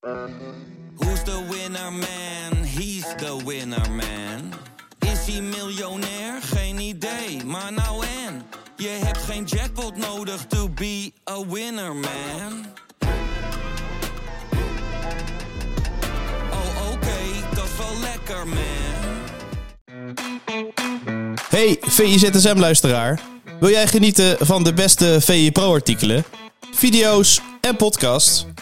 Who's the winner man? He's the winner man. Is hij miljonair? Geen idee, maar nou en. Je hebt geen jackpot nodig to be a winner man. Oh oké, dat is wel lekker man. Hey VIZSM-luisteraar. Wil jij genieten van de beste VI Pro-artikelen, video's en podcasts?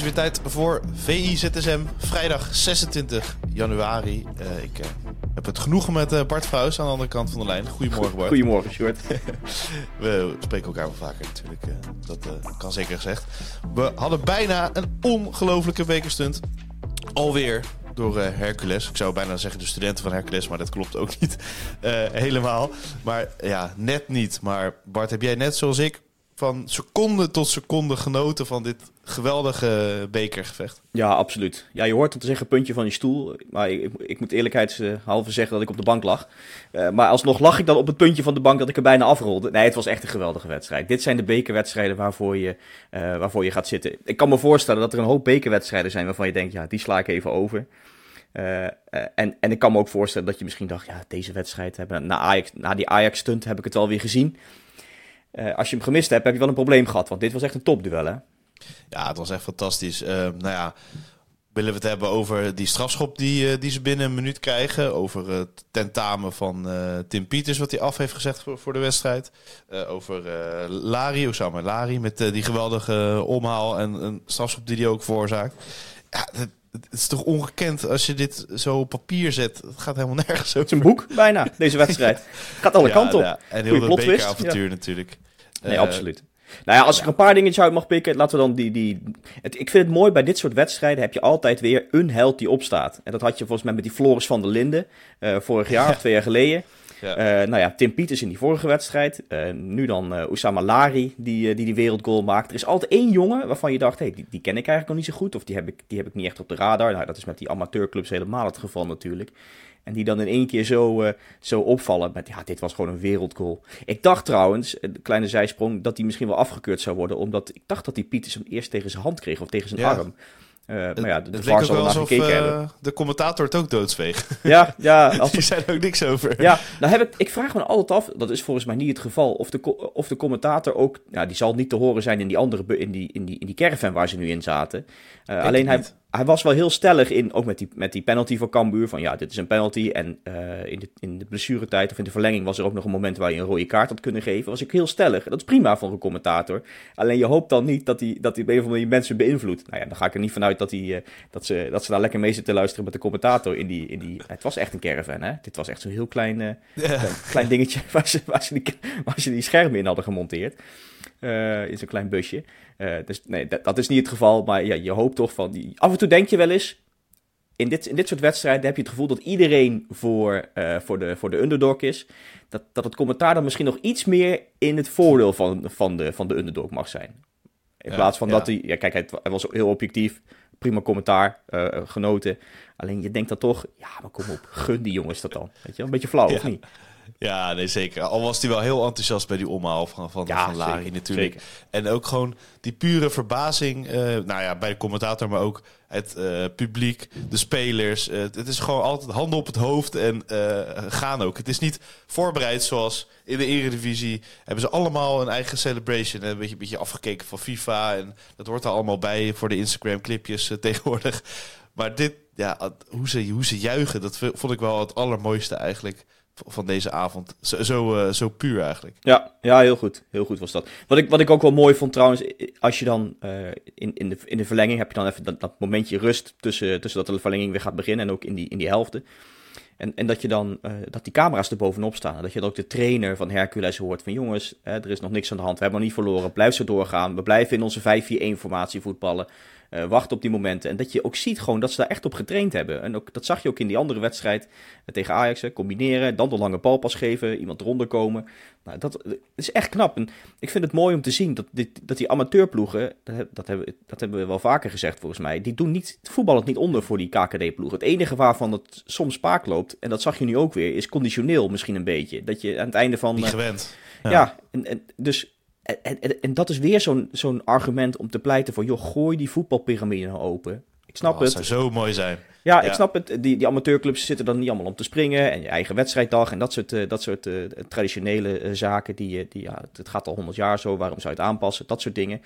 Is weer tijd voor VI-ZSM, vrijdag 26 januari. Eh, ik eh, heb het genoegen met eh, Bart Vrouws aan de andere kant van de lijn. Goedemorgen Bart. Goedemorgen, Sjoerd. We spreken elkaar wel vaker natuurlijk, dat kan zeker gezegd. We hadden bijna een ongelofelijke bekerstunt. Alweer door Hercules. Ik zou bijna zeggen de studenten van Hercules, maar dat klopt ook niet helemaal. Maar ja, net niet. Maar Bart, heb jij net zoals ik van seconde tot seconde genoten van dit geweldige bekergevecht? Ja, absoluut. Ja, je hoort te zeggen puntje van je stoel. Maar ik, ik moet eerlijkheidshalve zeggen dat ik op de bank lag. Eh, maar alsnog lag ik dan op het puntje van de bank dat ik er bijna afrolde. Nee, het was echt een geweldige wedstrijd. Dit zijn de bekerwedstrijden waarvoor je, eh, waarvoor je gaat zitten. Ik kan me voorstellen dat er een hoop bekerwedstrijden zijn waarvan je denkt, ja, die sla ik even over. Eh, en, en ik kan me ook voorstellen dat je misschien dacht, ja, deze wedstrijd hebben na, Ajax, na die Ajax-stunt heb ik het wel weer gezien. Eh, als je hem gemist hebt, heb je wel een probleem gehad, want dit was echt een topduel, hè? Ja, het was echt fantastisch. Eh, nou ja, willen we het hebben over die strafschop die, eh, die ze binnen een minuut krijgen. Over het tentamen van eh, Tim Pieters, wat hij af heeft gezegd voor, voor de wedstrijd. Eh, over eh Lari, Osama Lari, met die geweldige omhaal en een strafschop die hij ook veroorzaakt. Ja, het, is toch ongekend als je dit zo op papier zet. Het gaat helemaal nergens over. Het is een boek, bijna, deze wedstrijd. Gaat alle Ja, kanten op. ja, en heel Goeie dat natuurlijk. Nee, Eh, absoluut. Nou ja, als ik een paar dingetjes uit mag pikken, laten we dan die... die het, ik vind het mooi, bij dit soort wedstrijden heb je altijd weer een held die opstaat. En dat had je volgens mij met die Floris van der Linden eh, vorig jaar, of twee jaar geleden. Ja. Eh, nou ja, Tim Pieters in die vorige wedstrijd. Eh, nu dan Oussama Lari, die, die die wereldgoal maakt. Er is altijd één jongen waarvan je dacht, hey, die, die ken ik eigenlijk nog niet zo goed. Of die heb, ik, die heb ik niet echt op de radar. Nou, dat is met die amateurclubs helemaal het geval natuurlijk. En die dan in één keer zo, zo opvallen. Met, ja, dit was gewoon een wereldgoal. Ik dacht trouwens, een kleine zijsprong, dat hij misschien wel afgekeurd zou worden. Omdat ik dacht dat die Pieters hem eerst tegen zijn hand kreeg of tegen zijn Ja. arm. Eh, maar ja, de, het leek ook wel naar alsof gekeken hebben. de commentator het ook doodsweeg. Ja, ja, als Die zei er ook niks over. Ja, nou heb ik, ik vraag me altijd af, dat is volgens mij niet het geval, of de, of de commentator ook, nou die zal niet te horen zijn in die andere, in die, in die, in die caravan waar ze nu in zaten. Eh, alleen hij, niet. Hij was wel heel stellig in, ook met die, met die penalty voor Cambuur, van ja, dit is een penalty. En eh, in, de, in de blessuretijd of in de verlenging was er ook nog een moment waar je een rode kaart had kunnen geven. Was ik heel stellig. Dat is prima voor een commentator. Alleen je hoopt dan niet dat hij, dat op een of andere manier mensen beïnvloedt. Nou ja, dan ga ik er niet vanuit dat, hij, eh, dat, ze, dat ze daar lekker mee zitten luisteren met de commentator in die, in die... Het was echt een caravan, hè? Dit was echt zo'n heel klein... eh, Klein, klein dingetje waar ze, waar, ze die, waar ze die schermen in hadden gemonteerd. Eh, in zo'n klein busje. Eh, dus nee, dat, dat is niet het geval. Maar ja, je hoopt toch van... Die... Af en toe denk je wel eens... In dit, in dit soort wedstrijden heb je het gevoel dat iedereen voor, eh, voor, de, voor de underdog is. Dat, dat het commentaar dan misschien nog iets meer in het voordeel van, van, de, van de underdog mag zijn. In Ja, plaats van ja. dat hij... Ja, kijk, hij, hij was heel objectief. Prima commentaar. genoten. Alleen je denkt dan toch... Ja, maar kom op. Gun die jongens dat dan. Weet je wel? Een beetje flauw, of niet? Ja, nee, zeker. Al was hij wel heel enthousiast bij die omhaal van, van, Ja, van Lari zeker, natuurlijk. zeker. En ook gewoon die pure verbazing, eh, nou ja, bij de commentator, maar ook het eh, publiek, de spelers. Eh, het is gewoon altijd handen op het hoofd en gaan ook. Het is niet voorbereid zoals in de Eredivisie. Hebben ze allemaal een eigen celebration. En een beetje, een beetje afgekeken van FIFA. En dat hoort er allemaal bij voor de Instagram clipjes eh, tegenwoordig. Maar dit, ja, hoe ze, hoe ze juichen, dat vond ik wel het allermooiste eigenlijk van deze avond. Zo, zo, eh, zo puur eigenlijk. Ja, ja, heel goed. Heel goed was dat. Wat ik, wat ik ook wel mooi vond trouwens, als je dan eh, in, in, de, in de verlenging heb je dan even dat, dat momentje rust tussen, tussen dat de verlenging weer gaat beginnen en ook in die, in die helften. En, en dat je dan, eh, dat die camera's er bovenop staan. Dat je dan ook de trainer van Hercules hoort van jongens, hè, er is nog niks aan de hand. We hebben nog niet verloren. Blijf zo doorgaan. We blijven in onze 5-4-1 formatie voetballen. Uh, wachten op die momenten. En dat je ook ziet gewoon dat ze daar echt op getraind hebben. En ook, dat zag je ook in die andere wedstrijd tegen Ajax. Hè, combineren, dan de lange balpas geven, iemand eronder komen. Nou, dat, is echt knap. En ik vind het mooi om te zien dat, dit, dat die amateurploegen, dat, dat, hebben, dat hebben we wel vaker gezegd volgens mij, die doen niet, voetballen niet onder voor die KKD-ploegen. Het enige waarvan het soms spaak loopt, en dat zag je nu ook weer, is conditioneel misschien een beetje. Dat je aan het einde van... Niet gewend. Ja, en, en, dus en, en, en, dat is weer zo'n zo'n argument om te pleiten voor, joh, gooi die voetbalpyramide nou open. Ik snap oh, het. Dat zou zo mooi zijn. Ja, ik snap het. Die, die amateurclubs zitten dan niet allemaal om te springen. En je eigen wedstrijddag en dat soort, uh, dat soort uh, traditionele uh, zaken. Die, die, ja, het gaat al honderd jaar zo. Waarom zou je het aanpassen? Dat soort dingen.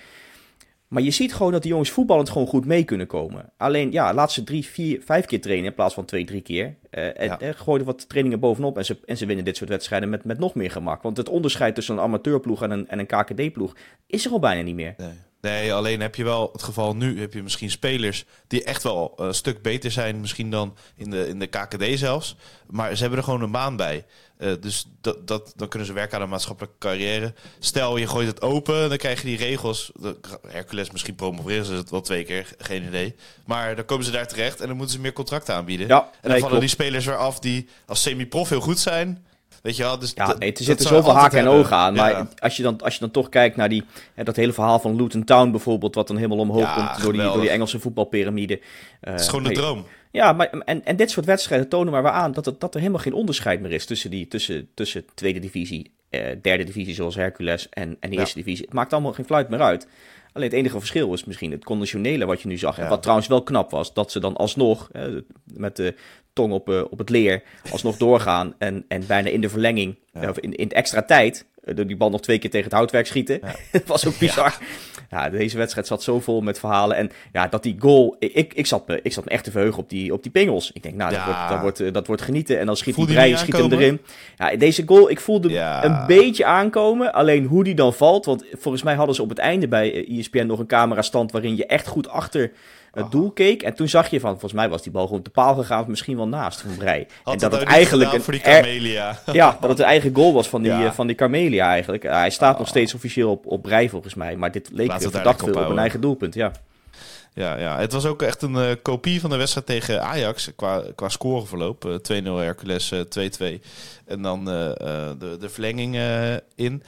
Maar je ziet gewoon dat die jongens voetballend gewoon goed mee kunnen komen. Alleen, ja, laat ze drie, vier, vijf keer trainen in plaats van twee, drie keer. Uh, en ja. gooi er wat trainingen bovenop en ze, en ze winnen dit soort wedstrijden met, met nog meer gemak. Want het onderscheid tussen een amateurploeg en een, en een KKD-ploeg is er al bijna niet meer. Nee. Nee, alleen heb je wel het geval nu, heb je misschien spelers die echt wel een stuk beter zijn, misschien dan in de, in de KKD zelfs. Maar ze hebben er gewoon een baan bij. Uh, dus dat, dat, dan kunnen ze werken aan een maatschappelijke carrière. Stel, je gooit het open, dan krijg je die regels. Hercules, misschien promoveren ze het wel twee keer, geen idee. Maar dan komen ze daar terecht en dan moeten ze meer contracten aanbieden. Ja, en dan nee, vallen klopt. die spelers weer af die als semi-prof heel goed zijn. Weet je wel, dus Ja, nee, er zitten zoveel haken en ogen aan. Maar Ja. als, je dan, als je dan toch kijkt naar die, hè, dat hele verhaal van Luton Town bijvoorbeeld, wat dan helemaal omhoog Ja, komt door die, door die Engelse voetbalpyramide. Eh, Het is gewoon de droom. Ja, maar, en, en dit soort wedstrijden tonen maar weer aan dat, het, dat er helemaal geen onderscheid meer is tussen, die, tussen, tussen tweede divisie, eh, derde divisie zoals Hercules en, en de Ja. eerste divisie. Het maakt allemaal geen fluit meer uit. Alleen het enige verschil is misschien het conditionele wat je nu zag. En Ja. wat trouwens wel knap was, dat ze dan alsnog, eh, met de tong op, eh, op het leer, alsnog doorgaan. En, en bijna in de verlenging, Ja. of in, in de extra tijd, eh, door die bal nog twee keer tegen het houtwerk schieten. dat was ook bizar. Ja. deze wedstrijd zat zo vol met verhalen. En ja, dat die goal, ik, ik, zat, me, ik zat me echt te verheugen op die, op die pingels. Ik denk, nou, dat, Ja. wordt, dat, wordt, eh, dat wordt genieten. En dan schiet die niet schiet hem erin. Ja, deze goal, ik voelde hem Ja. een beetje aankomen. Alleen hoe die dan valt. Want volgens mij hadden ze op het einde bij eh, ESPN nog een camera stand waarin je echt goed achter het Oh. doel keek. En toen zag je van, volgens mij was die bal gewoon op de paal gegaan. Of misschien wel naast van Breij. Had en dat het eigenlijk een voor die Camelia. ja, dat het een eigen goal was van die, Ja. eh, van die Eigenlijk. Hij staat nog Oh. steeds officieel op, op Brei volgens mij. Maar dit leek daar verdacht veel op een eigen doelpunt. Ja. Ja, ja, het was ook echt een eh, kopie van de wedstrijd tegen Ajax qua, qua scoreverloop. Eh, 2-0 Hercules, eh, 2-2. En dan eh, eh, de, de verlenging eh, in.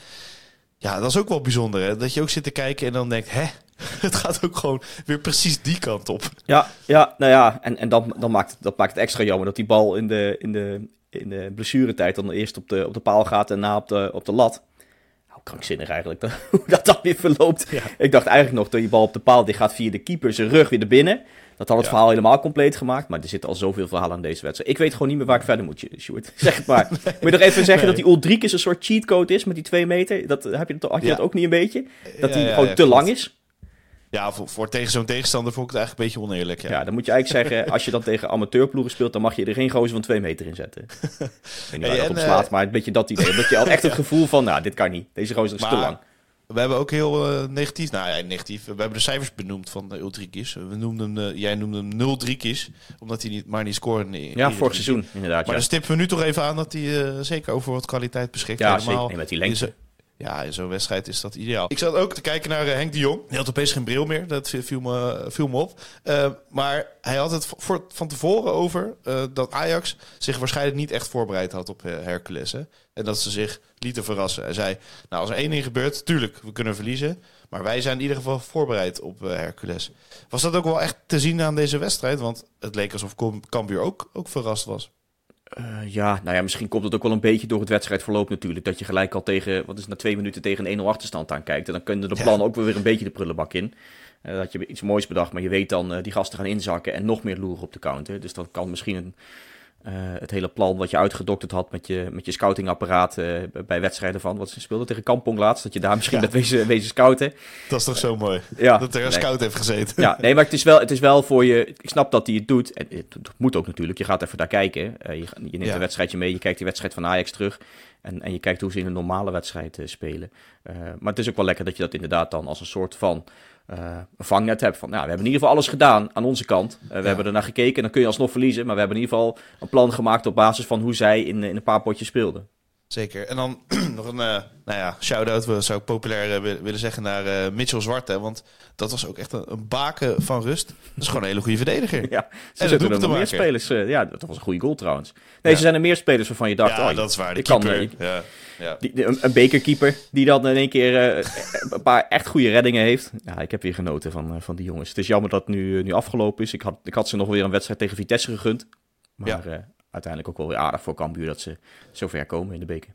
Ja, dat is ook wel bijzonder. Hè? Dat je ook zit te kijken en dan denkt, hè, het gaat ook gewoon weer precies die kant op. Ja, ja, nou ja, en, en dan, dan maakt, dat maakt het extra jammer dat die bal in de, in de, in de blessuretijd dan eerst op de, op de paal gaat en na op de, op de lat. Nou, krankzinnig eigenlijk, dat, hoe dat dan weer verloopt. Ja. Ik dacht eigenlijk nog dat die bal op de paal, die gaat via de keeper zijn rug weer naar binnen. Dat had het Ja. verhaal helemaal compleet gemaakt, maar er zitten al zoveel verhalen aan deze wedstrijd. Ik weet gewoon niet meer waar ik verder moet, Sjoerd. Zeg het maar. Moet je nog even zeggen Nee. dat die Ulrikes een soort cheatcode is met die twee meter? Dat, heb je, dat- had je Ja. dat ook niet een beetje? Dat die ja, gewoon te klopt. lang is? Ja, voor, voor tegen zo'n tegenstander vond ik het eigenlijk een beetje oneerlijk. Ja. Ja. dan moet je eigenlijk zeggen, als je dan tegen amateurploegen speelt, dan mag je er geen gozer van twee meter in zetten. Ik weet niet waar Hey, dat en, op slaat, eh, maar een beetje dat idee. Dat je al echt het gevoel van, nou, dit kan niet. Deze gozer is te lang. We hebben ook heel eh, negatief, nou ja, negatief. We hebben de cijfers benoemd van de Ultrikis. We noemden hem, eh, jij noemde hem 0 kies, omdat hij niet, maar niet scoorde. in Ja, vorig seizoen inderdaad. Maar Ja, dan stippen we nu toch even aan dat hij eh, zeker over wat kwaliteit beschikt. ja Helemaal zeker. Nee, met die lengte. Ja, in zo'n wedstrijd is dat ideaal. Ik zat ook te kijken naar eh, Henk de Jong. Die had opeens geen bril meer. Dat viel me, viel me op. Eh, maar hij had het van tevoren over eh, dat Ajax zich waarschijnlijk niet echt voorbereid had op eh, Hercules. En dat ze zich lieten verrassen. Hij zei, nou als er één ding gebeurt, tuurlijk, we kunnen verliezen. Maar wij zijn in ieder geval voorbereid op eh, Hercules. Was dat ook wel echt te zien aan deze wedstrijd? Want het leek alsof Cambuur ook, ook verrast was. Eh, ja, nou ja, misschien komt het ook wel een beetje door het wedstrijdverloop natuurlijk. Dat je gelijk al tegen, wat is na twee minuten tegen een 1-0 achterstand aan kijkt. En dan kunnen de Ja. plannen ook wel weer een beetje de prullenbak in. Eh, dat je iets moois bedacht, maar je weet dan, eh, die gasten gaan inzakken en nog meer loeren op de counter. Dus dat kan misschien een, eh, het hele plan wat je uitgedokterd had met je, met je scoutingapparaat eh, bij wedstrijden van, wat ze speelden tegen Kampong laatst, dat je daar misschien Ja. met wezen, wezen scouten. Dat is toch zo mooi? Ja, Dat er een nee. scout heeft gezeten. Ja, nee, maar het is wel, het is wel voor je. Ik snap dat hij het doet. En het moet ook natuurlijk. Je gaat even daar kijken. Eh, je neemt Ja. een wedstrijdje mee. Je kijkt die wedstrijd van Ajax terug. En, en je kijkt hoe ze in een normale wedstrijd eh, spelen. Eh, maar het is ook wel lekker dat je dat inderdaad dan als een soort van eh, vangnet hebt. Van, nou, we hebben in ieder geval alles gedaan aan onze kant. We hebben er naar gekeken. Dan kun je alsnog verliezen. Maar we hebben in ieder geval een plan gemaakt op basis van hoe zij in, in een paar potjes speelden. Zeker. En dan nog een uh, nou ja, shout-out, zou ik populair uh, willen zeggen, naar uh, Mitchell Zwarte. Want dat was ook echt een, een, baken van rust. Dat is gewoon een hele goede verdediger. Ja, ze en zetten er nog meer spelers. ja, dat was een goede goal trouwens. Nee, ze zijn er meer spelers waarvan je dacht... Ja, oh, dat is waar. De keeper. Kan, ja. Ja. Die, een, een, bekerkeeper die dan in één keer een paar echt goede reddingen heeft. Ja, ik heb weer genoten van, van die jongens. Het is jammer dat het nu, nu afgelopen is. Ik had, ik had ze nog weer een wedstrijd tegen Vitesse gegund. Maar ja. Uiteindelijk ook wel weer aardig voor Cambuur dat ze zo ver komen in de beker.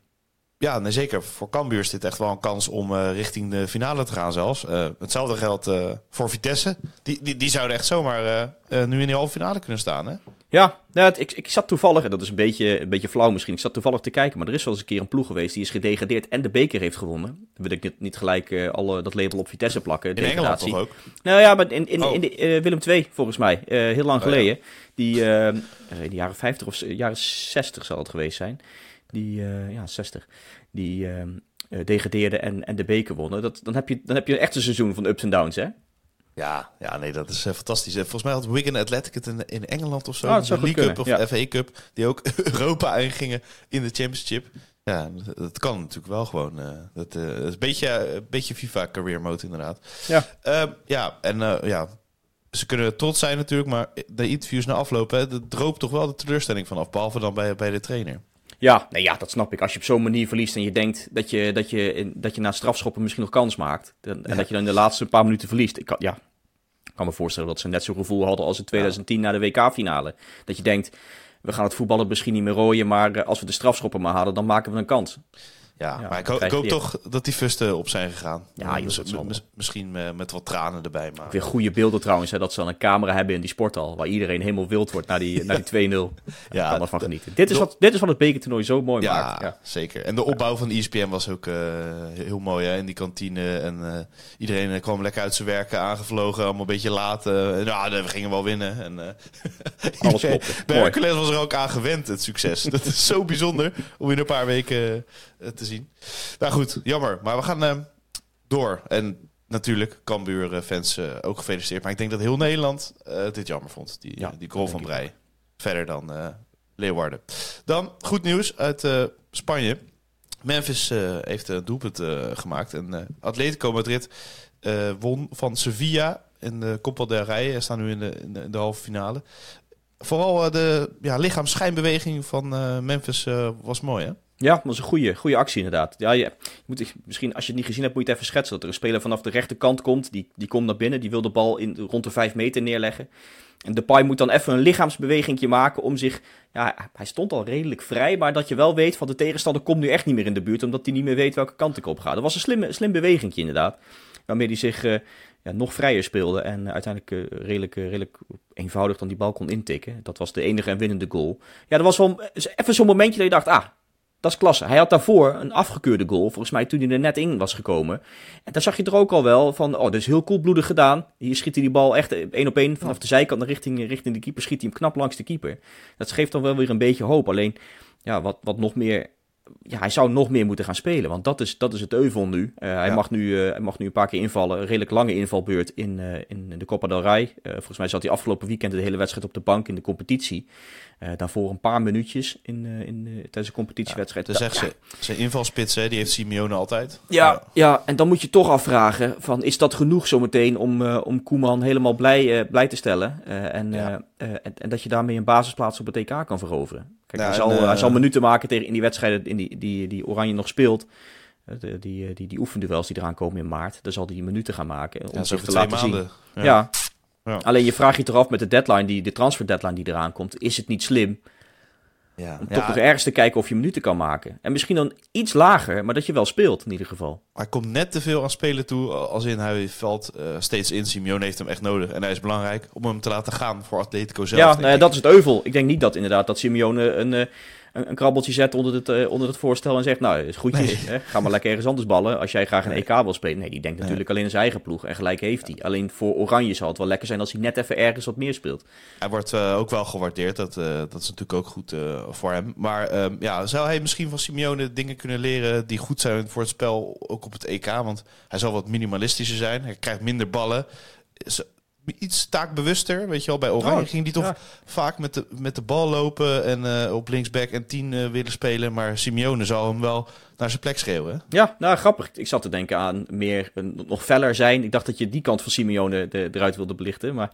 Ja, nee, zeker. Voor Cambuur is dit echt wel een kans om uh, richting de finale te gaan zelfs. Uh, hetzelfde geldt uh, voor Vitesse. Die, die, die zouden echt zomaar nu in die halve finale kunnen staan, hè? Ja, nou, ik, ik zat toevallig, en dat is een beetje, een beetje flauw misschien, ik zat toevallig te kijken, maar er is wel eens een keer een ploeg geweest die is gedegradeerd en de beker heeft gewonnen. Dan wil ik niet, niet gelijk alle, dat label op Vitesse plakken. In Engeland toch ook? Nou ja, maar in, in, oh. in de, Willem II volgens mij, heel lang oh, geleden. Die in de jaren 50 of jaren 60 zal het geweest zijn. Die, ja, 60 die uh, degradeerden en, en de beker wonnen. Dat, dan, heb je, dan heb je echt een seizoen van ups en downs, hè? Ja, ja, nee, dat is uh, fantastisch. Volgens mij had Wigan Athletic het in, in Engeland of zo. Oh, de League Cup of ja. FA Cup. Die ook Europa ingingen in de Championship. Ja, dat kan natuurlijk wel gewoon. Uh, dat, uh, is een beetje, een beetje FIFA career mode inderdaad. Ja, uh, ja en ja, ze kunnen trots zijn natuurlijk, maar de interviews na aflopen, dat droopt toch wel de teleurstelling vanaf, behalve dan bij, bij de trainer. Ja, nee, ja, dat snap ik. Als je op zo'n manier verliest en je denkt dat je, dat je, dat je na strafschoppen misschien nog kans maakt. En, dat je dan in de laatste paar minuten verliest. Ik kan, ja, ik kan me voorstellen dat ze net zo'n gevoel hadden als in 2010 na de WK-finale. Dat je denkt, we gaan het voetballen misschien niet meer rooien, maar eh, als we de strafschoppen maar hadden, dan maken we een kans. Ja, maar ik, ik hoop toch dat die fusten op zijn gegaan. Ja, misschien met wat tranen erbij. Maar... Weer goede beelden trouwens, hè, dat ze dan een camera hebben in die sporthal, waar iedereen helemaal wild wordt naar die, naar die 2-0. ja, kan ervan genieten. Dit is, wat, dit is wat het bekertoernooi zo mooi maakt. Ja, zeker. En de opbouw van de ESPN was ook uh, heel mooi hè, in die kantine. En uh, iedereen kwam lekker uit zijn werken aangevlogen, allemaal een beetje laat. Uh, nou, we gingen wel winnen. En, Alles klopt. Hercules was er ook aan gewend, het succes. dat is zo bijzonder om in een paar weken te zien. Nou goed, jammer. Maar we gaan uh, door. En natuurlijk, Cambuur-fans uh, ook gefeliciteerd. Maar ik denk dat heel Nederland uh, dit jammer vond. Die, ja, die goal van Brei. Verder dan Leeuwarden. Dan goed nieuws uit Spanje. Memphis heeft een doelpunt gemaakt. En Atletico Madrid won van Sevilla in de Copa del Rey. Staan nu in de, in de, in de halve finale. Vooral de ja, lichaamsschijnbeweging van Memphis was mooi, hè? Ja, dat was een goede, goede actie inderdaad. Ja, je, moet, misschien als je het niet gezien hebt, moet je het even schetsen. Dat er een speler vanaf de rechterkant komt, die, die komt naar binnen, die wil de bal in, rond de 5 meter neerleggen. En Depay moet dan even een lichaamsbeweging maken om zich... Ja, hij stond al redelijk vrij, maar dat je wel weet van de tegenstander komt nu echt niet meer in de buurt, omdat hij niet meer weet welke kant ik op ga. Dat was een slim, slim beweging inderdaad, waarmee hij zich uh, ja, nog vrijer speelde en uiteindelijk uh, redelijk, uh, redelijk eenvoudig dan die bal kon intikken. Dat was de enige en winnende goal. Ja, dat was wel even zo'n momentje dat je dacht, ah, dat is klasse. Hij had daarvoor een afgekeurde goal, volgens mij toen hij er net in was gekomen. En daar zag je er ook al wel van, oh, dat is heel koelbloedig gedaan. Hier schiet hij die bal echt één op één vanaf de zijkant richting, richting de keeper. Schiet hij hem knap langs de keeper. Dat geeft dan wel weer een beetje hoop. Alleen, ja, wat, wat nog meer ja, hij zou nog meer moeten gaan spelen. Want dat is, dat is het euvel nu. Uh, hij, mag nu uh, hij mag nu een paar keer invallen. Een redelijk lange invalbeurt in, uh, in de Copa del Rey. volgens mij zat hij afgelopen weekend de hele wedstrijd op de bank in de competitie. daarvoor een paar minuutjes in, in, tijdens de competitiewedstrijd. Ja, zegt ze, zijn invalspits, hè, die heeft Simeone altijd. Ja, ja, en dan moet je toch afvragen: van, is dat genoeg zometeen om, om Koeman helemaal blij, blij te stellen? en, en, en, dat je daarmee een basisplaats op het EK kan veroveren? Hij, zal, hij zal minuten maken tegen in die wedstrijden in die, die, die Oranje nog speelt. Eh, de, die, eh, die, die oefenduels die eraan komen in maart. Daar zal hij minuten gaan maken. Om ja, zich te laten maanden. zien. Ja. ja. Alleen je vraagt je toch af met de deadline, die, de transfer deadline die eraan komt. Is het niet slim ja. Om toch nog ergens te kijken of je minuten kan maken. En misschien dan iets lager, maar dat je wel speelt in ieder geval. Hij komt net te veel aan spelen toe. Als in hij valt uh, steeds in. Simeone heeft hem echt nodig. En hij is belangrijk om hem te laten gaan voor Atletico zelf. Ja, nou ja dat is het euvel. Ik denk niet dat inderdaad dat Simeone een, uh, een, een, krabbeltje zet onder het, uh, onder het voorstel en zegt... Nou, is goed, hè? ga maar lekker ergens anders ballen als jij graag een EK wil spelen. Nee, die denkt natuurlijk alleen aan zijn eigen ploeg. En gelijk heeft hij. Alleen voor Oranje zal het wel lekker zijn als hij net even ergens wat meer speelt. Hij wordt ook wel gewaardeerd. Dat, dat is natuurlijk ook goed voor hem. Maar ehm, ja, zou hij misschien van Simeone dingen kunnen leren die goed zijn voor het spel, ook op het EK? Want hij zal wat minimalistischer zijn. Hij krijgt minder ballen. Iets taakbewuster. Weet je wel, bij Oranje Oh, ging die toch ja. vaak met de, met de bal lopen en eh, op linksback en 10 eh, willen spelen. Maar Simeone zal hem wel naar zijn plek schreeuwen. Ja, nou grappig. Ik zat te denken aan meer een, nog feller zijn. Ik dacht dat je die kant van Simeone de, eruit wilde belichten, maar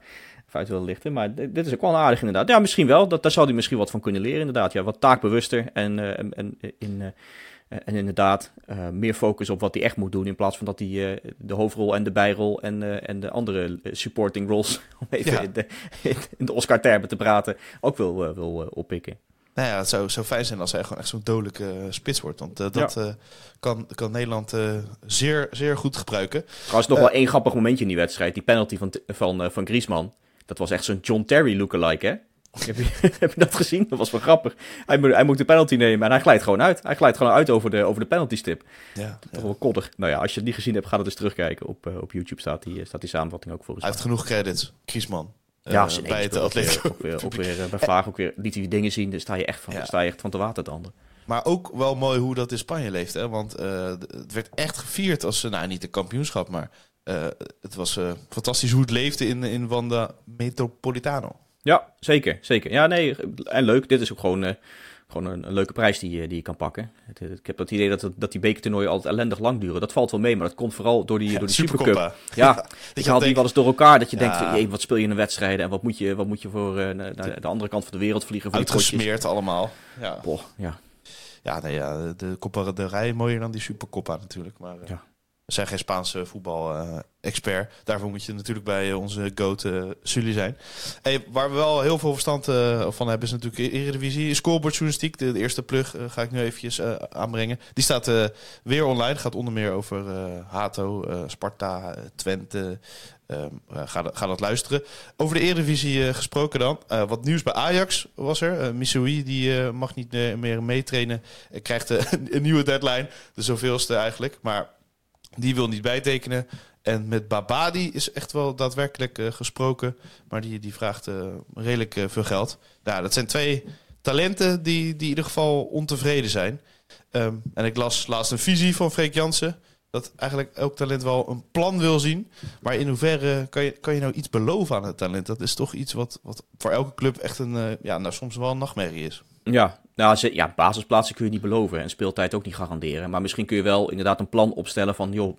uit wilde lichten. Maar dit is ook wel aardig inderdaad. Ja, misschien wel. Dat, daar zou hij misschien wat van kunnen leren inderdaad. Ja, wat taakbewuster en, eh, en, en, in, en inderdaad eh, meer focus op wat hij echt moet doen in plaats van dat hij eh, de hoofdrol en de bijrol en, eh, en de andere eh, supporting roles, om even Ja. in de, in de Oscar-termen te praten, ook wil, eh, wil eh, oppikken. Nou ja, het zou, zou fijn zijn als hij gewoon echt zo'n dodelijke eh, spits wordt. Want eh, dat eh, kan, kan Nederland eh, zeer, zeer goed gebruiken. Trouwens, nog Eh, wel één grappig momentje in die wedstrijd. Die penalty van, van, eh, van Griezmann. Dat was echt zo'n John Terry lookalike, hè? heb, je, heb je dat gezien? Dat was wel grappig. Hij moet, hij moet de penalty nemen en hij glijdt gewoon uit. Hij glijdt gewoon uit over de, over de penalty stip. Ja, Toch wel koddig. Nou ja, als je het niet gezien hebt, ga dat eens terugkijken. Op, eh, op YouTube staat die, staat die samenvatting ook volgens Hij heeft genoeg credits, Griezmann. Eh, Ja, zijn bij het Atletico. ook weer, ook weer, eh, bij Vlaag ook weer liet hij die dingen zien. Daar sta je echt van, Ja. sta je echt van te watertanden. Maar ook wel mooi hoe dat in Spanje leeft. Hè? Want eh, het werd echt gevierd als, eh, nou niet de kampioenschap, maar eh, het was eh, fantastisch hoe het leefde in, in Wanda Metropolitano. Ja, zeker, zeker. Ja, nee, en leuk. Dit is ook gewoon, eh, gewoon een, een leuke prijs die, je- die je kan pakken. Het, eh, ik heb het idee dat, het- dat die bekertoernooien altijd ellendig lang duren. Dat valt wel mee, maar dat komt vooral door die, door die Supercup. Ja, Dat ik je haal die wel eens door elkaar. Dat je Ja. denkt, van, jee, wat speel je in een wedstrijden en wat moet je, wat moet je voor eh, naar, de andere kant van de wereld vliegen voor uitgesmeerd allemaal. Ja, Boah, ja. ja, nee, ja de comparaderij mooier dan die Supercoppa natuurlijk. Maar eh, Ja. Zijn geen Spaanse voetbal-expert. Daarvoor moet je natuurlijk bij onze goat eh Sully zijn. Hey, waar we wel heel veel verstand eh, van hebben is natuurlijk Eredivisie. Scorebordjournalistiek, de, de eerste plug, eh, ga ik nu eventjes aanbrengen. Die staat weer online. Gaat onder meer over Hato, Sparta, Twente. Ehm, eh, ga, dat- luisteren. Over de Eredivisie eh, gesproken dan. Wat nieuws bij Ajax was er. Missouri die mag niet meer meetrainen. Krijgt een nieuwe deadline. De zoveelste eigenlijk. Maar die wil niet bijtekenen. En met Babadi is echt wel daadwerkelijk eh, gesproken. Maar die, die vraagt eh, redelijk eh, veel geld. Nou, dat zijn twee talenten die, die in ieder geval ontevreden zijn. Ehm, en ik las laatst een visie van Freek Jansen. Dat eigenlijk elk talent wel een plan wil zien. Maar in hoeverre kan je, kan je nou iets beloven aan het talent? Dat is toch iets wat, wat voor elke club echt een, eh, ja, nou, soms wel een nachtmerrie is. Ja, nou, ze- ja, basisplaatsen kun je niet beloven en speeltijd ook niet garanderen. Maar misschien kun je wel inderdaad een plan opstellen van, joh,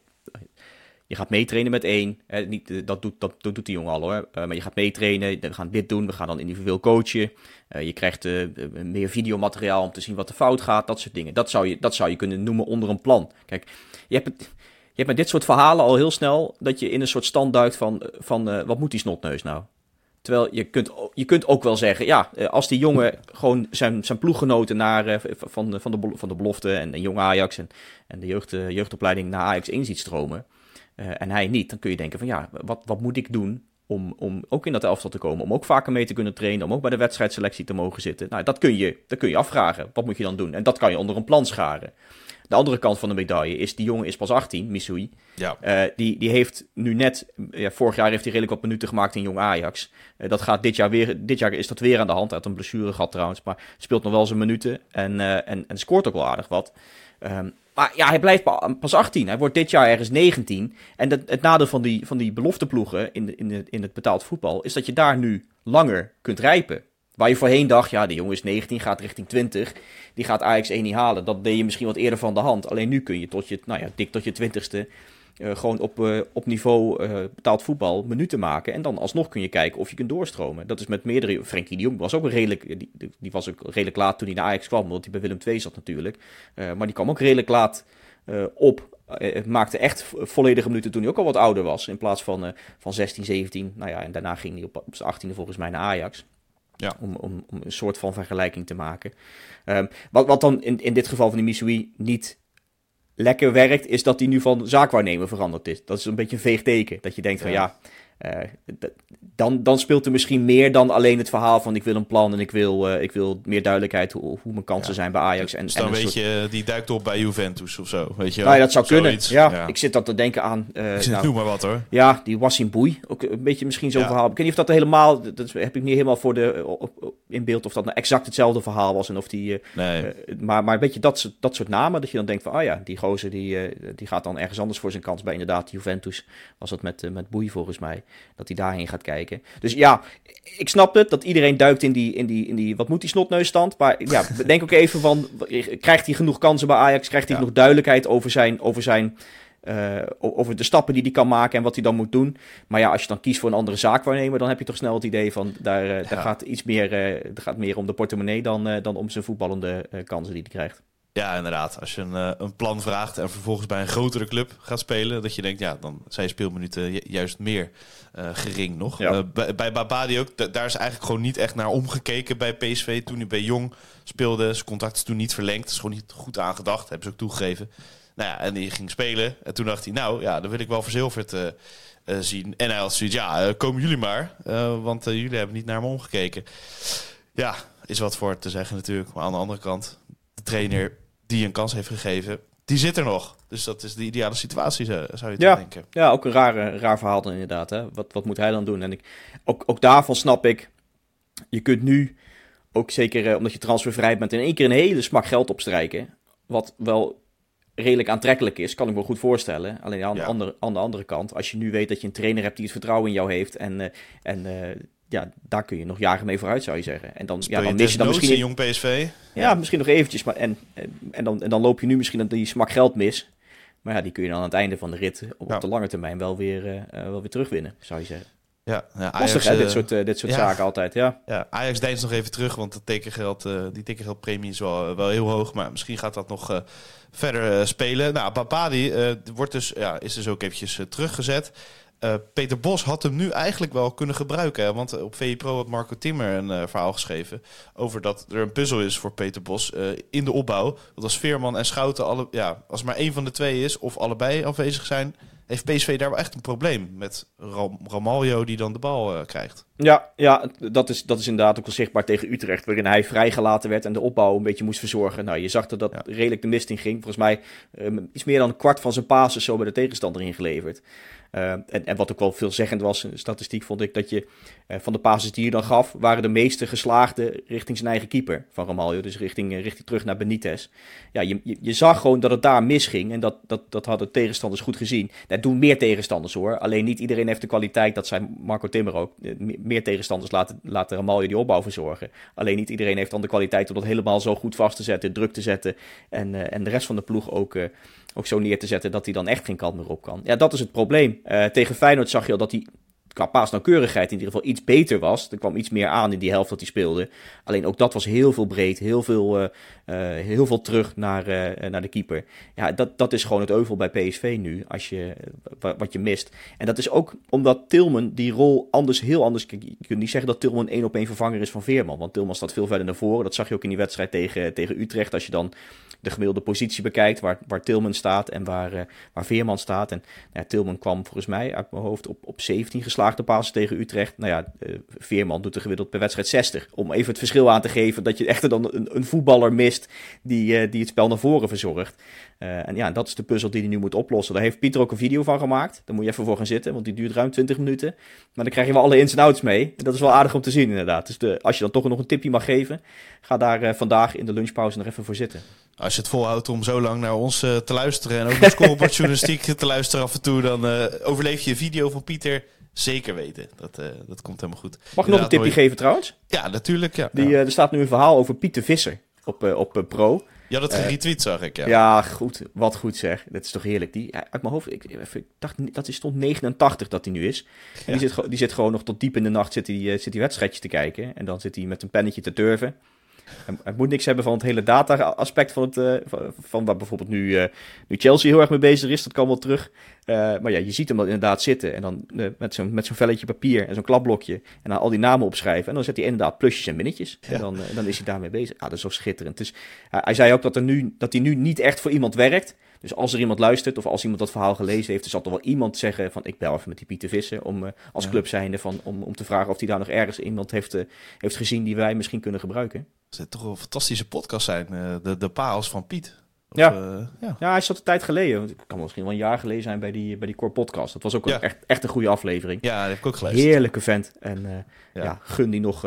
je gaat meetrainen met één. Hè, niet, eh, dat, doet, dat, dat doet die jongen al hoor. Eh, maar je gaat meetrainen, we gaan dit doen, we gaan dan individueel coachen. Eh, je krijgt meer videomateriaal om te zien wat er fout gaat, dat soort dingen. Dat zou je, dat zou je kunnen noemen onder een plan. Kijk, je hebt, je hebt met dit soort verhalen al heel snel dat je in een soort stand duikt van, van wat moet die snotneus nou? Terwijl je kunt, je kunt ook wel zeggen, ja, als die jongen gewoon zijn, zijn ploeggenoten naar, van, de- van, de, van de belofte en, jong Ajax en, en de jeugd, jeugdopleiding naar Ajax 1 ziet stromen en hij niet, dan kun je denken van ja, wat, wat moet ik doen om, om ook in dat elftal te komen, om ook vaker mee te kunnen trainen, om ook bij de wedstrijdselectie te mogen zitten. Nou, dat kun je, dat kun je afvragen. Wat moet je dan doen? En dat kan je onder een plan scharen. De andere kant van de medaille is, die jongen is pas 18, Missoui. Ja. Eh, die, die heeft nu net, ja, vorig jaar heeft hij redelijk wat minuten gemaakt in Jong Ajax. Eh, dat gaat dit jaar weer, dit jaar is dat weer aan de hand. Hij had een blessure gehad trouwens, maar speelt nog wel zijn minuten en, eh, en, en scoort ook wel aardig wat. Ehm, maar ja, hij blijft pa- pas 18. Hij wordt dit jaar ergens 19. En dat, het nadeel van die, van die belofteploegen in, de, in, de, in het betaald voetbal is dat je daar nu langer kunt rijpen. Waar je voorheen dacht, ja, de jongen is 19, gaat richting 20. Die gaat Ajax 1 niet halen. Dat deed je misschien wat eerder van de hand. Alleen nu kun je tot je, nou ja, dik tot je 20ste eh, gewoon op, eh, op niveau eh, betaald voetbal minuten maken. En dan alsnog kun je kijken of je kunt doorstromen. Dat is met meerdere. Frenkie de Jong was ook redelijk. Die, die was ook redelijk laat toen hij naar Ajax kwam. Want hij bij Willem II zat natuurlijk. Maar die kwam ook redelijk laat op. Maakte echt vo- volledige minuten toen hij ook al wat ouder was. In plaats van, van 16, 17. Nou ja, en daarna ging hij op, op zijn 18e volgens mij naar Ajax. Ja. Om, om, om een soort van vergelijking te maken. Ehm, wat, wat dan in, in dit geval van die Missoui niet lekker werkt, is dat hij nu van zaakwaarnemer veranderd is. Dat is een beetje een veeg teken. Dat je denkt van ja, dan, dan speelt er misschien meer dan alleen het verhaal van ik wil een plan en ik wil, eh, ik wil meer duidelijkheid hoe, hoe mijn kansen Ja. zijn bij Ajax. En, Dus dan weet soort- je, die duikt op bij Juventus of zo. Weet je Nou ja, dat zou kunnen. Ja, ik zit dan te denken aan... eh, Ik nou, Noem maar wat hoor. ja, die Wassim Boei. Ook een beetje misschien zo'n verhaal. Ik weet niet of dat helemaal... Dat heb ik niet helemaal voor de, op, op- in beeld of dat nou exact hetzelfde verhaal was. En of die, Nee. maar, maar een beetje dat soort, dat soort namen, dat je dan denkt van, oh ja, die gozer die, die gaat dan ergens anders voor zijn kans bij inderdaad Juventus. Was dat met, met Boei volgens mij, dat hij daarheen gaat kijken. Dus ja, ik snap het, dat iedereen duikt in die, in die, in die wat moet die snotneusstand. Maar ja, denk ook even van, krijgt hij genoeg kansen bij Ajax? Krijgt hij Ja. genoeg duidelijkheid over zijn... Over zijn eh, over de stappen die hij kan maken en wat hij dan moet doen. Maar ja, als je dan kiest voor een andere zaakwaarnemer, dan heb je toch snel het idee van daar, eh, daar gaat iets meer, eh er gaat meer om de portemonnee dan, eh, dan om zijn voetballende eh, kansen die hij krijgt. Ja, inderdaad. Als je een, eh, een plan vraagt en vervolgens bij een grotere club gaat spelen, dat je denkt, ja, dan zijn speelminuten ju- juist meer eh, gering nog. Ja. Eh, bij, bij Babadi ook, da- daar is eigenlijk gewoon niet echt naar omgekeken bij PSV. Toen hij bij Jong speelde, zijn contract is toen niet verlengd. is gewoon niet goed aangedacht, hebben ze ook toegegeven. Nou ja, en die ging spelen. En toen dacht hij, nou ja, dan wil ik wel verzilverd eh, zien. En hij had zoiets, ja, komen jullie maar. want jullie hebben niet naar me omgekeken. Ja, is wat voor te zeggen natuurlijk. Maar aan de andere kant, de trainer die een kans heeft gegeven, die zit er nog. Dus dat is de ideale situatie, zou je Ja. denken. Ja, ook een raar, eh, raar verhaal dan inderdaad. Hè? Wat, wat moet hij dan doen? En ik, ook, ook daarvan snap ik, je kunt nu, ook zeker eh, omdat je transfervrij bent, in één keer een hele smak geld opstrijken. Wat wel redelijk aantrekkelijk is, kan ik me goed voorstellen. Alleen aan, de Ja. andere, aan de andere kant, als je nu weet dat je een trainer hebt die het vertrouwen in jou heeft en, eh, en eh, ja, daar kun je nog jaren mee vooruit, zou je zeggen. En dan, Speel ja, je dan mis je dan misschien... in jong PSV. Ja, misschien nog eventjes. Maar, en, en, dan, en dan loop je nu misschien die smak geld mis. Maar ja, die kun je dan aan het einde van de rit op, Ja. op de lange termijn wel weer, eh, eh, wel weer terugwinnen, zou je zeggen. Ja, ja, Lastig hè, eh, dit soort, dit soort ja. zaken altijd, ja. Ja, Ajax deinst nog even terug, want het tekengeld, eh, die tekengeldpremie is wel, wel heel hoog. Maar misschien gaat dat nog eh, verder spelen. Nou, Babadi eh, wordt dus, ja, is dus ook eventjes teruggezet. Eh, Peter Bos had hem nu eigenlijk wel kunnen gebruiken. Want op VE Pro had Marco Timmer een eh, verhaal geschreven... over dat er een puzzel is voor Peter Bos eh, in de opbouw. Dat als Veerman en Schouten, alle, ja, als maar één van de twee is... of allebei afwezig zijn... heeft PSV daar wel echt een probleem met Ram Ramaljo die dan de bal eh, krijgt. Ja, ja dat, is, dat is inderdaad ook wel zichtbaar tegen Utrecht, waarin hij vrijgelaten werd en de opbouw een beetje moest verzorgen. Nou, je zag dat dat Ja. redelijk de mist in ging. Volgens mij eh, iets meer dan een kwart van zijn passes zo bij de tegenstander ingeleverd. Eh, en, en wat ook wel veelzeggend was, statistiek vond ik dat je eh, van de passes die je dan gaf, waren de meeste geslaagde richting zijn eigen keeper van Ramaljo. Dus richting, eh, richting terug naar Benitez. Ja, je, je, zag gewoon dat het daar misging en dat, dat, dat hadden tegenstanders goed gezien. Dat doen meer tegenstanders hoor. Alleen niet iedereen heeft de kwaliteit, dat zei Marco Timmer ook. me- Meer tegenstanders laten, laten Ramaljo die opbouw verzorgen. Alleen niet iedereen heeft dan de kwaliteit om dat helemaal zo goed vast te zetten, druk te zetten. En, en de rest van de ploeg ook, ook zo neer te zetten dat hij dan echt geen kant meer op kan. Ja, dat is het probleem. Eh, tegen Feyenoord zag je al dat hij qua paasnauwkeurigheid in ieder geval iets beter was. Er kwam iets meer aan in die helft dat hij speelde. Alleen ook dat was heel veel breed, heel veel, eh, eh, heel veel terug naar, naar de keeper. Ja, dat, dat is gewoon het euvel bij PSV nu, als je, wa- wat je mist. En dat is ook omdat Tilman die rol anders, heel anders... Je kunt niet zeggen dat Tilman één op één vervanger is van Veerman. Want Tilman staat veel verder naar voren. Dat zag je ook in die wedstrijd tegen, tegen Utrecht. Als je dan de gemiddelde positie bekijkt, waar, waar Tilman staat en waar, eh, waar Veerman staat. En nou ja, Tilman kwam volgens mij uit mijn hoofd op, op 17 geslaagde passen tegen Utrecht. Nou ja, eh, Veerman doet er gemiddeld per wedstrijd 60. Om even het verschil aan te geven dat je echt dan een, een voetballer mist die, eh, die het spel naar voren verzorgt. En ja, dat is de puzzel die hij nu moet oplossen. Daar heeft Pieter ook een video van gemaakt. Daar moet je even voor gaan zitten, want die duurt ruim 20 minuten. Maar dan krijg je wel alle ins en outs mee. Dat is wel aardig om te zien inderdaad. Dus de, als je dan toch nog een tipje mag geven, ga daar vandaag in de lunchpauze nog even voor zitten. Als je het volhoudt om zo lang naar ons eh, te luisteren en ook naar scorebordjournalistiek te luisteren af en toe, dan eh, overleef je een video van Pieter. Zeker weten. Dat, eh, dat komt helemaal goed. Mag ik nog een tipje mooi- geven trouwens? Ja, natuurlijk. Ja. Die, ja. er staat nu een verhaal over Pieter Visser op, op Pro. Je had het geretweet, zag ik. Ja. Ja. goed. Wat goed zeg. Dat is toch heerlijk. Die, ja, uit mijn hoofd, ik, even, ik dacht dat hij stond 89 dat hij nu is. En Ja. die, zit, gewoon- die zit gewoon nog tot diep in de nacht zit hij, eh, zit hij wedstrijdjes te kijken. En dan zit hij met een pennetje te durven. Hij moet niks hebben van het hele data-aspect van, het, eh, van, van waar bijvoorbeeld nu, eh, nu Chelsea heel erg mee bezig is. Dat kan wel terug. Eh, maar ja, je ziet hem dan inderdaad zitten. En dan met zo'n met zo'n velletje papier en zo'n klapblokje. En dan al die namen opschrijven. En dan zet hij inderdaad plusjes en minnetjes. Ja. En dan, dan is hij daarmee bezig. Ja, dat is zo schitterend. Dus hij- zei ook dat, er nu, dat hij nu niet echt voor iemand werkt. Dus als er iemand luistert of als iemand dat verhaal gelezen heeft, dan zal er wel iemand zeggen van ik bel even met die Pieter Visser om als Ja. club zijnde van, om, om te vragen of hij daar nog ergens iemand heeft, heeft gezien die wij misschien kunnen gebruiken. Het zou toch een fantastische podcast zijn. eh, de, de parels van Piet. Of, Ja. eh, ja. Ja, hij zat een tijd geleden. Het kan misschien wel een jaar geleden zijn bij die, bij die Core Podcast. Dat was ook Ja. echt, echt een goede aflevering. ja, dat heb ik ook geluisterd. Heerlijke vent. En eh, Ja. ja. gun die nog,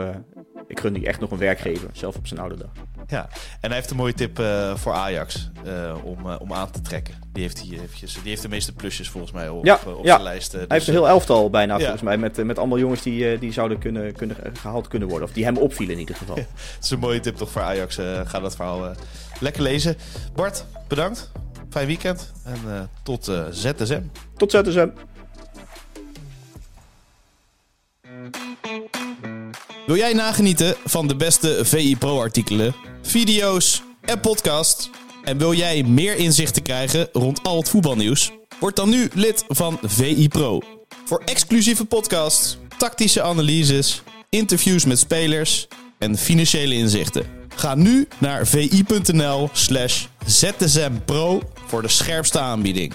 ik gun die echt nog een werkgever, zelf op zijn oude dag. Ja, en hij heeft een mooie tip uh, voor Ajax uh, om, uh, om aan te trekken. Die heeft, hij eventjes, die heeft de meeste plusjes volgens mij op, ja, op ja. zijn lijst. Dus, hij heeft een heel elftal bijna ja. volgens mij, met, met allemaal jongens die, die zouden kunnen, kunnen gehaald kunnen worden. Of die hem opvielen in ieder geval. Het is een mooie tip toch voor Ajax. ga dat verhaal lekker lezen. Bart, bedankt. Fijn weekend en tot ZSM. Tot ZSM. Wil jij nagenieten van de beste VI Pro artikelen, video's en podcasts? En wil jij meer inzichten krijgen rond al het voetbalnieuws? Word dan nu lid van VI Pro. Voor exclusieve podcasts, tactische analyses, interviews met spelers en financiële inzichten. Ga nu naar vi.nl slash zsmpro voor de scherpste aanbieding.